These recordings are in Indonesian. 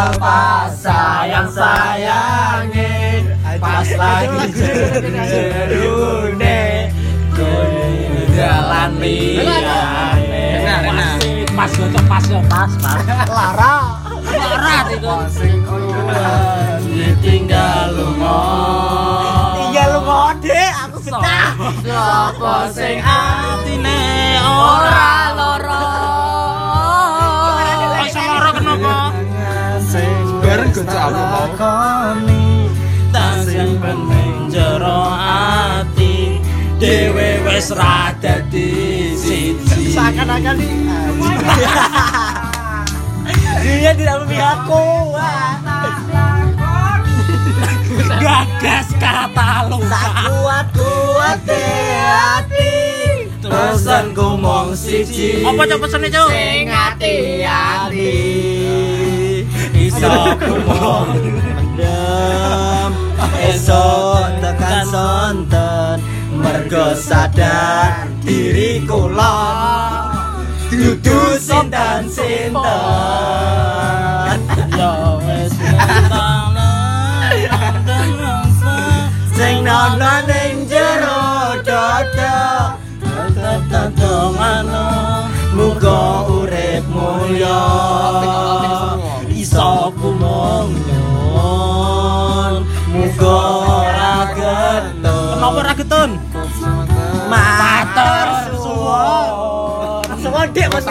Apa sayang sayangin Pas lagi jerune Jalan liyane Masih pas pas yo pas pas. Lara Larat itu. Ditinggal lunga Tinggal lu ngode, aku betah. Sopo sing Atine ora ora Kok iso loro kenapa? Aku mau. Tak sing penting jero ati Dewe wis ra dadi siji Seakan-akan. Dia tidak memihakku. Gagas kata lu. kuat kuat hati Pesanku mong siji Apa cok pesene cok? Sing ati-ati Iso kumong Dem esok tekan sonten. Mergo sadar diri kula dudu sinten sinten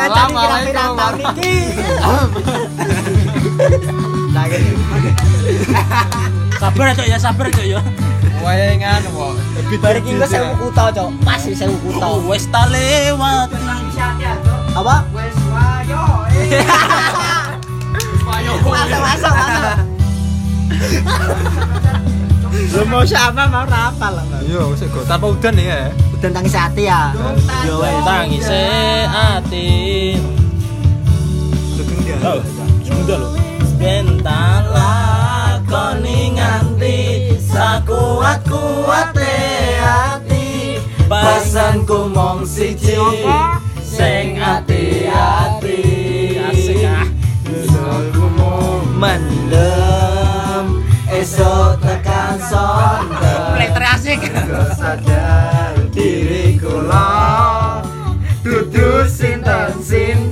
ngajari kira-kira tahun iki Sabar cok ya sabar cok ya. Wayangan kok. bareng iki sewu kuta cok. Pas sih sewu kuta. Oh, wis ta lewat. apa? Wes wayo masuk masuk masuk. Lu mau siapa mau rapal lah Yo, sik go tanpa udan ya. Udah tangis hati ya Yo wis tangise ati Sugeng dia. Sudah lho. Bentan lakoni nganti sakuat-kuate ati Pesanku mong siji sing ati-ati Asik ah. Mendem Esok tekan sonten asik. sadar diri kula dudu sinten sinten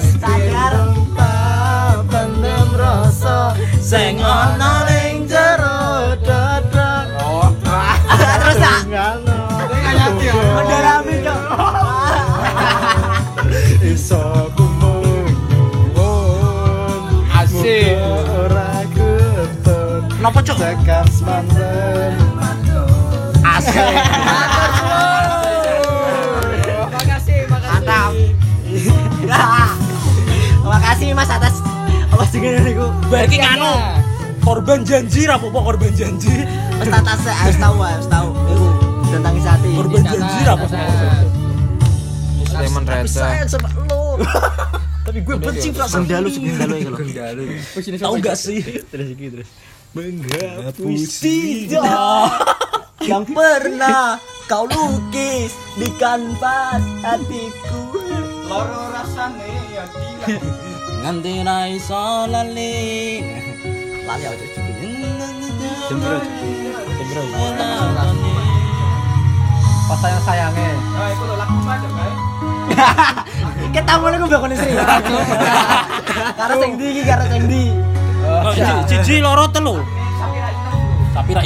sadar pendem rasa Sing ana ning jero dada terus tak ya. Iso nyuwun. Asik. Ora semanten. Asik. mantap makasih mas atas apa sih gini niku Berarti nganu. Korban janji ra apa korban janji. mas atas harus tahu harus tahu. Iku dan tangis hati. Korban janji ra apa? Sama Lemon tapi Reza. tapi gue benci perasaan dalu segini dalu ya kalau Genggalu. Tahu gak sih? terus iki terus. Menghapus tidak yang pernah kau lukis di kanvas hatiku Loro rasane ya gila. nganti ra iso lali lali aja Jembro. Jembro. Pas sayang sayangnya. Nah, itu lo laku aja, guys. kita mulai gue bakal istri karo sing di iki karo sing di Oh, Cici loro telu. Tapi ra.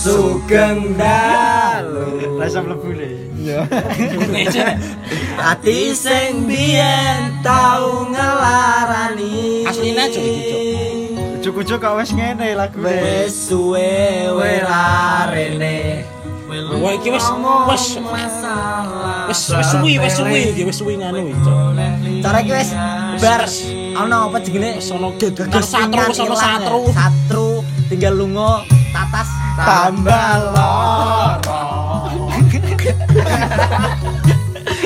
Sugeng dalu Rasa mlebu le. Iya. hati sing biyen tau ngelarani Asline aja iki, Cuk. Ujuk-ujuk kok wis ngene lagu wis suwe welarene Wah iki wis wis wis wis suwi wis suwi iki wis suwi nganu iki. Cara iki wis bar ono apa jenenge Wis gegas satru wis ono satru. satru tinggal lunga tambah loro.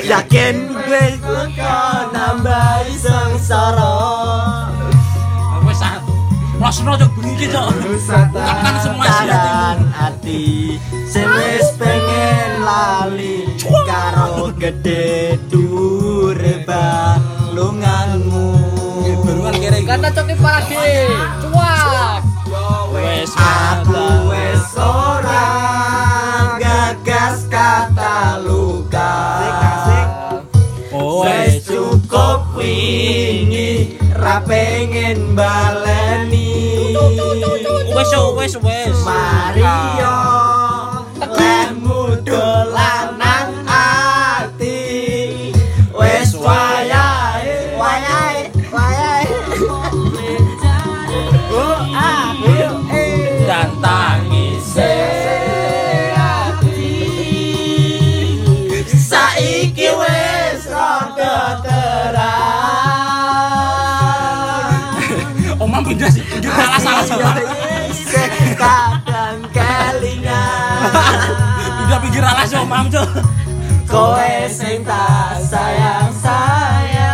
yakin gue kok nambah sengsara Wis satu. Rasno cuk bengi iki cuk. Ungkapkan semua hati sing wis pengen lali karo gede dure lulunganmu Beruan kering. Kata coki pagi. Cuak. wes aku wes ora gagas kata luka. Wes cukup wingi ra pengen baleni. Wes wes wes. Mario ah. lemu dolan. Omam tuh. Kowe sing tak sayang sayang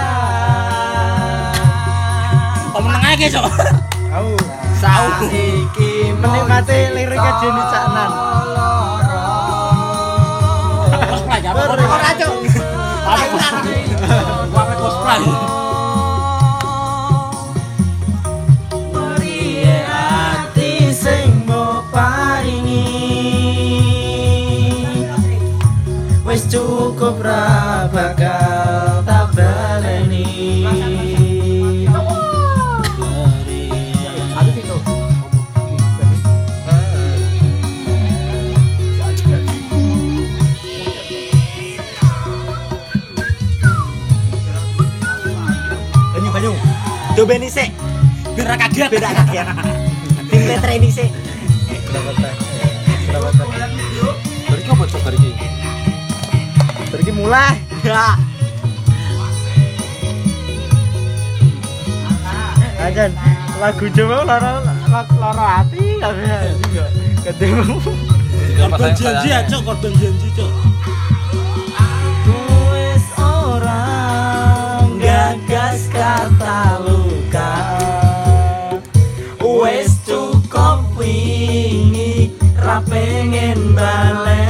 Om meneng aja cok. Aku Saiki menikmati lirik aja nih cukup ra bakal tak baleni. Banyu banyu. Coba nih sih Biar kaget. beda kaget tim ini sih mulai. Ajan lagu Jawa lara lara hati ketemu. Korban janji ya cok, korban janji cok. Wes orang gagas kata luka. Wes cukup wingi ra pengen baleni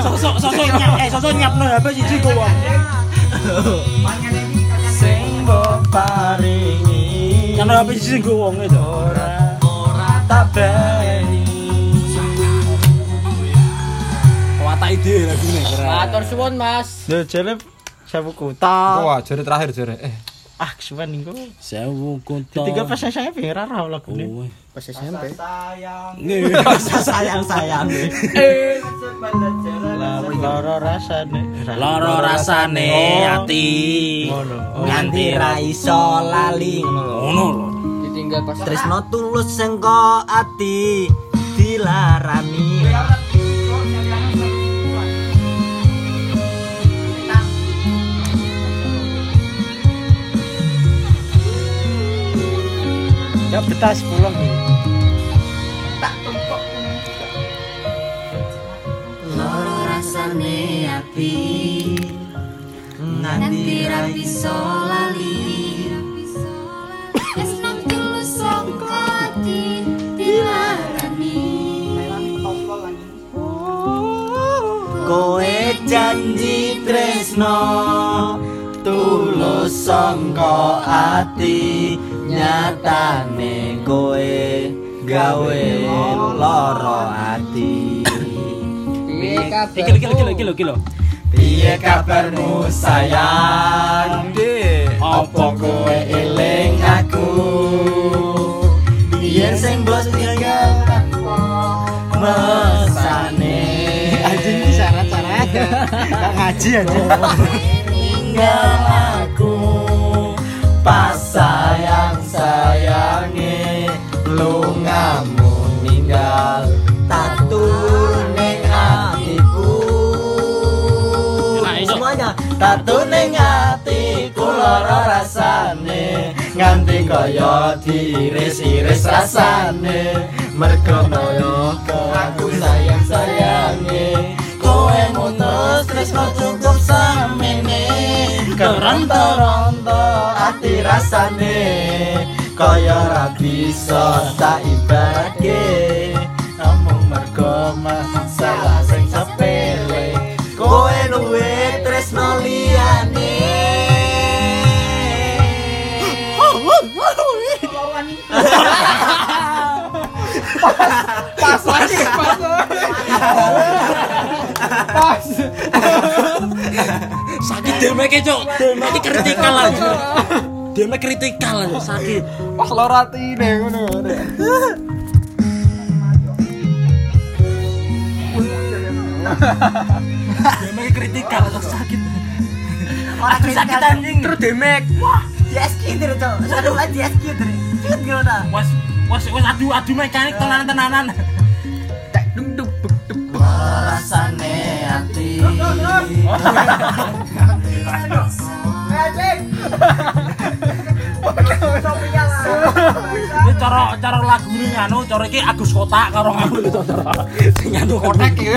Sosok sosok nyap eh sosok nyap sih kok wong. Sing mbok paringi wong itu. ora ora tak Watak ide lagu nih keren. Matur suwun Mas. Yo jare sapu kuta. Wah, terakhir jari. Eh, Ah, kesuwen niku. Sewu kunto. Tiga pas saya pengen ra lagu ini. Oh, Pas SMP. Nggih. sayang sayang Lara rasane. Loro rasane ati. Ngono. nganti ra iso lali ngono lho. Ngono lho. Ditinggal pas Tresno tulus sengko ati dilarani Betas pulang. loro rasane ati nganti ra iso lali. Kowe janji tresno tulus sangka ati nyatane kowe gawe loro ati. Iki lho, iki lho, iki lho, iki lho. Piye kabarmu sayang? Apa kowe eling aku? Biyen sing bos tinggal mesane. Anjing syarat-syarat. Ngaji anjing. tinggal Semuanya tatur ning atiku lara rasane. Nganti kaya diiris-iris rasane. Mergo kaya aku sayang sayange kowe mutus tresno cukup samene. Keronto-ronto ati rasane. Kaya ra bisa tak ibaratke namung mergo masalah Pas lagi, pas. Pas. Sakit demeke, Cuk. Demeke kritikal aja. Demeke kritikal aja, sakit. Pas loro atine ngono. Demeke kritikal aja, sakit. Orang sakit anjing terus demek wah DSQ terus cok satu lagi DSQ terus cut gitu ta Wes, wes, adu adu mekanik tenanan-tenanan. rasane ati Ini cara cara lagu ini nganu, cara iki Agus Kotak karo nganu itu cara. Sing nganu kotak iki.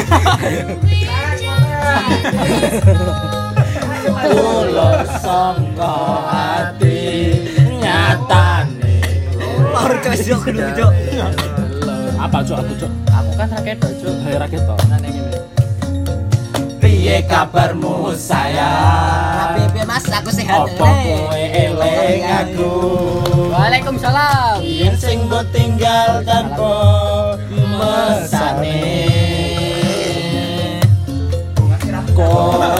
ulur sangka ati ulur cok cok Apa cuk aku cuk? Aku kan rakyat cuk. Hai rakyat to. piye kabarmu sayang Piye Mas, aku sehat. Apa kowe eling aku Waalaikumsalam. Yen sing mbok tinggal tanpa mesane Kowe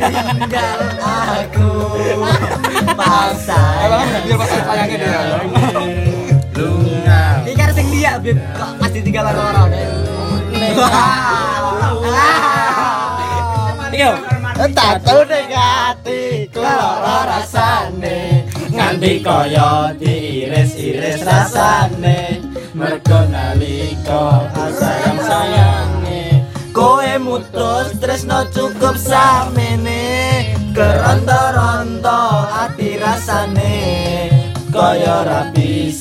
tinggal aku Pas biar pas sayangnya dia. Lunga Iki kan sing dia, Bib. Kok pas ditinggal loro Iya. Tato ning ati lara rasane nganti kaya diiris-iris rasane. Mergo nalika sayang sayange kowe mutus tresno cukup samene. Keronto-ronto ati rasane kaya ra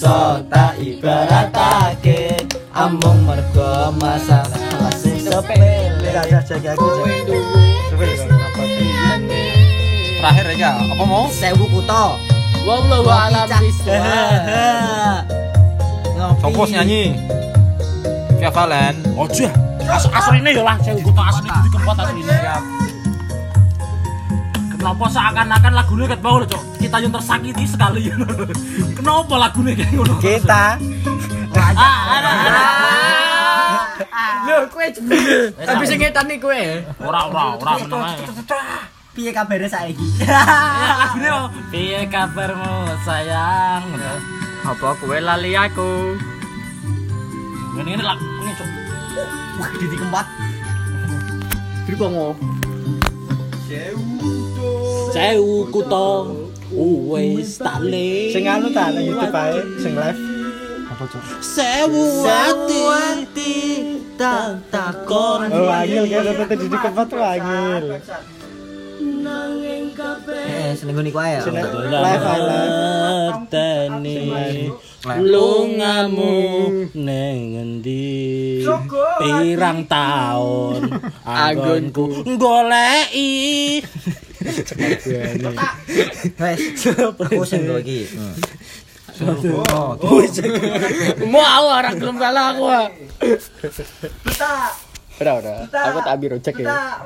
bisa tak ibaratake amung mergo masalah sing sepele jaga aku Terakhir ya, apa mau? Sewu kuto. Wallahu a'lam Fokus nyanyi. Via Valen. Ojo. As asline ya lah, saya kutu asli kudu kekuat asline. Kenapa seakan-akan lagunya ket bau lho, Cok? Kita yang tersakiti sekali. Kenapa lagunya kayak ngono? Kita Ah, ada, ada. Lho, kowe tapi sing ngetani kowe. Ora, ora, ora seneng ae. Piye kabare saiki? Ya, lagunya oh. Piye kabarmu sayang? Apa kowe lali aku? Ini ini lagu ini, Cok. Wah, di keempat. Sewu kuto wis tak le. sing anu ta nang YouTube ae, sing live. Sewu Hati tak takon Oh, angel kan tetep di keempat tuh angel. Eh, seneng niku ae. Live ae lungamu neng endi pirang taun anggonku goleki Wes, aku sing go iki. mau orang belum kalah aku ah. Udah, udah. Aku tak ambil cek ya.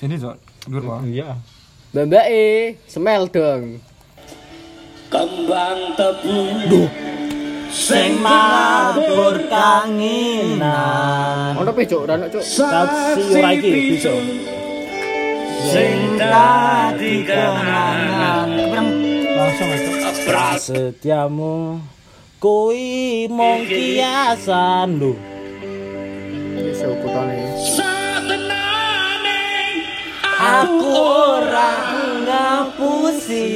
Sini, Sok. Dur, Pak. Iya. Mbak E, semel dong. kembang tebu Sing mabur kanginan Ono pe cuk, ora ono cuk. Ora iki. Sing dadi kenangan. Langsung aja. Prasetyamu kui mung kiasan. Wis ukutane. Aku ora ngapusi.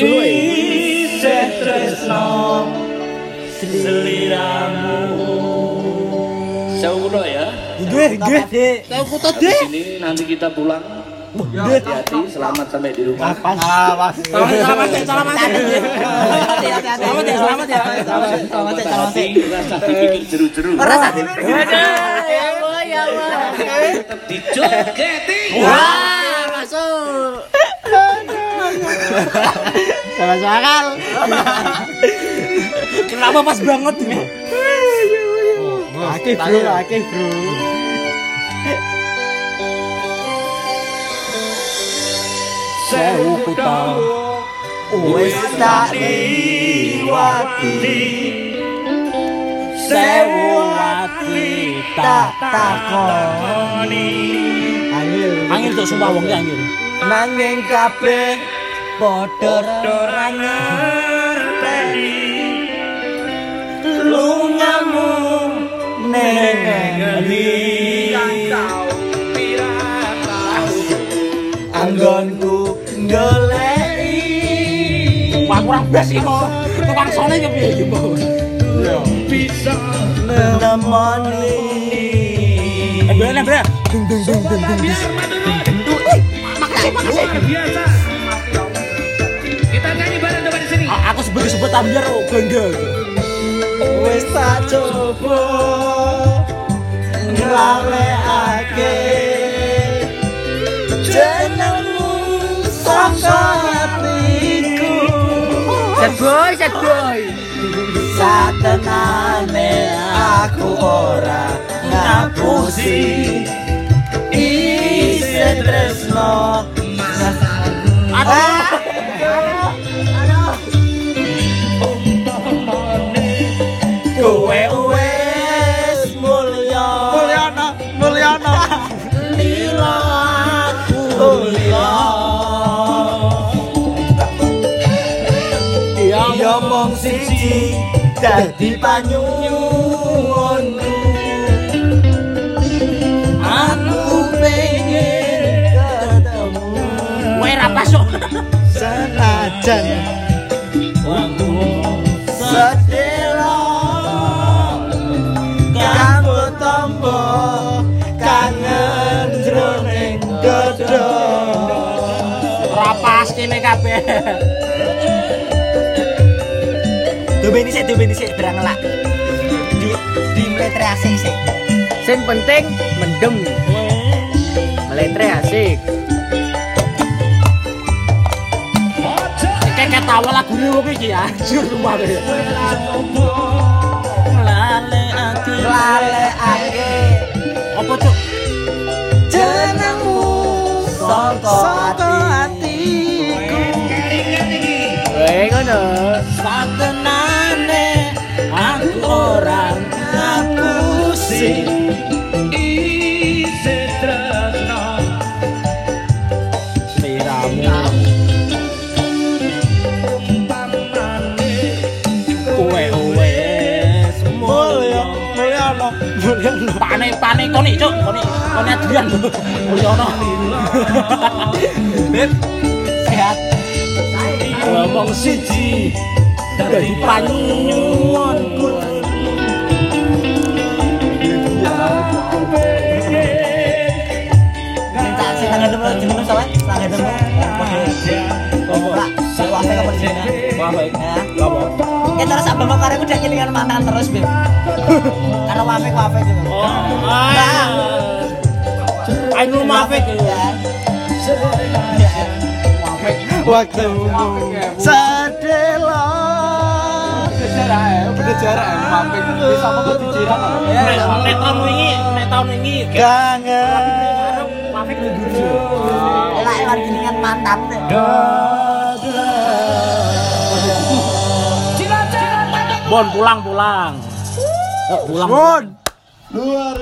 Isih tresno Seliramu. Saulo ya Nggih, nggih. Tahu deh. ini nanti kita pulang hati-hati selamat sampai di rumah Selamat, selamat, ya, selamat. ya. Hati-hati, hati-hati. Selamat ya, selamat ya. Selamat, selamat, selamat. Tapi rasa dipikir jeru-jeru sate pikir. Ya Allah, ya Allah. tetap dijogeti Wah, masuk. Salah sakal. Kenapa pas banget ini? Akeh bro, akeh bro. Sewu kutang. Wis tak liwati Sewu ati tak takoni Angil. Angin tuh sumpah wong ki angin. Nanging kabeh padha ora goleki Wah kurang bes iki kok. Tukang sone ki piye iki mau. nemoni Eh bener bener. Dung dung dung dung dung. kita nyanyi bareng coba di sini Aku sebagai sebutan biar oh, bangga. wis tak coba nglalekake boy, set boy. satenane aku ora ngapusi isih tresno Aduh. Dadi panyuwunku aku pengen ketemu. Kowe ra pasuk. Senajan. Sedelo kanggo tombo kangen jroning dodo Ora pas kene kabeh. Dobeni sik, dobeni sik, berang ngelak. Di di petrasi sik. Sing penting mendem. Meletre asik. Kayak ketawa lagu ini wong iki ya. Anjir sumpah. Lale ati, lale ake, Apa cuk? jenengmu saka atiku. Weh ngono. Pane koni cuk koni koni Adrian mulyono Beb, sehat. ngomong siji dari panyuwunku Minta sing tangga demo jenengmu sapa? Tangga demo. Ora, sing wae kapan jenenge? Wah baik Ya. apa Ya terus abang karep udah nyelingan mantan terus, Beb. Karena wafe wafe gitu. oh ah Ainul Mafik Ya. Waktumu sedelo. Udah jarak ya, mampir. Wis apa kok dijiran. nek nek tahun wingi nek tahun wingi Kangen. Mafik ngedur Lah jenengan mantan. Bon pulang pulang. Yuk pulang. Bon.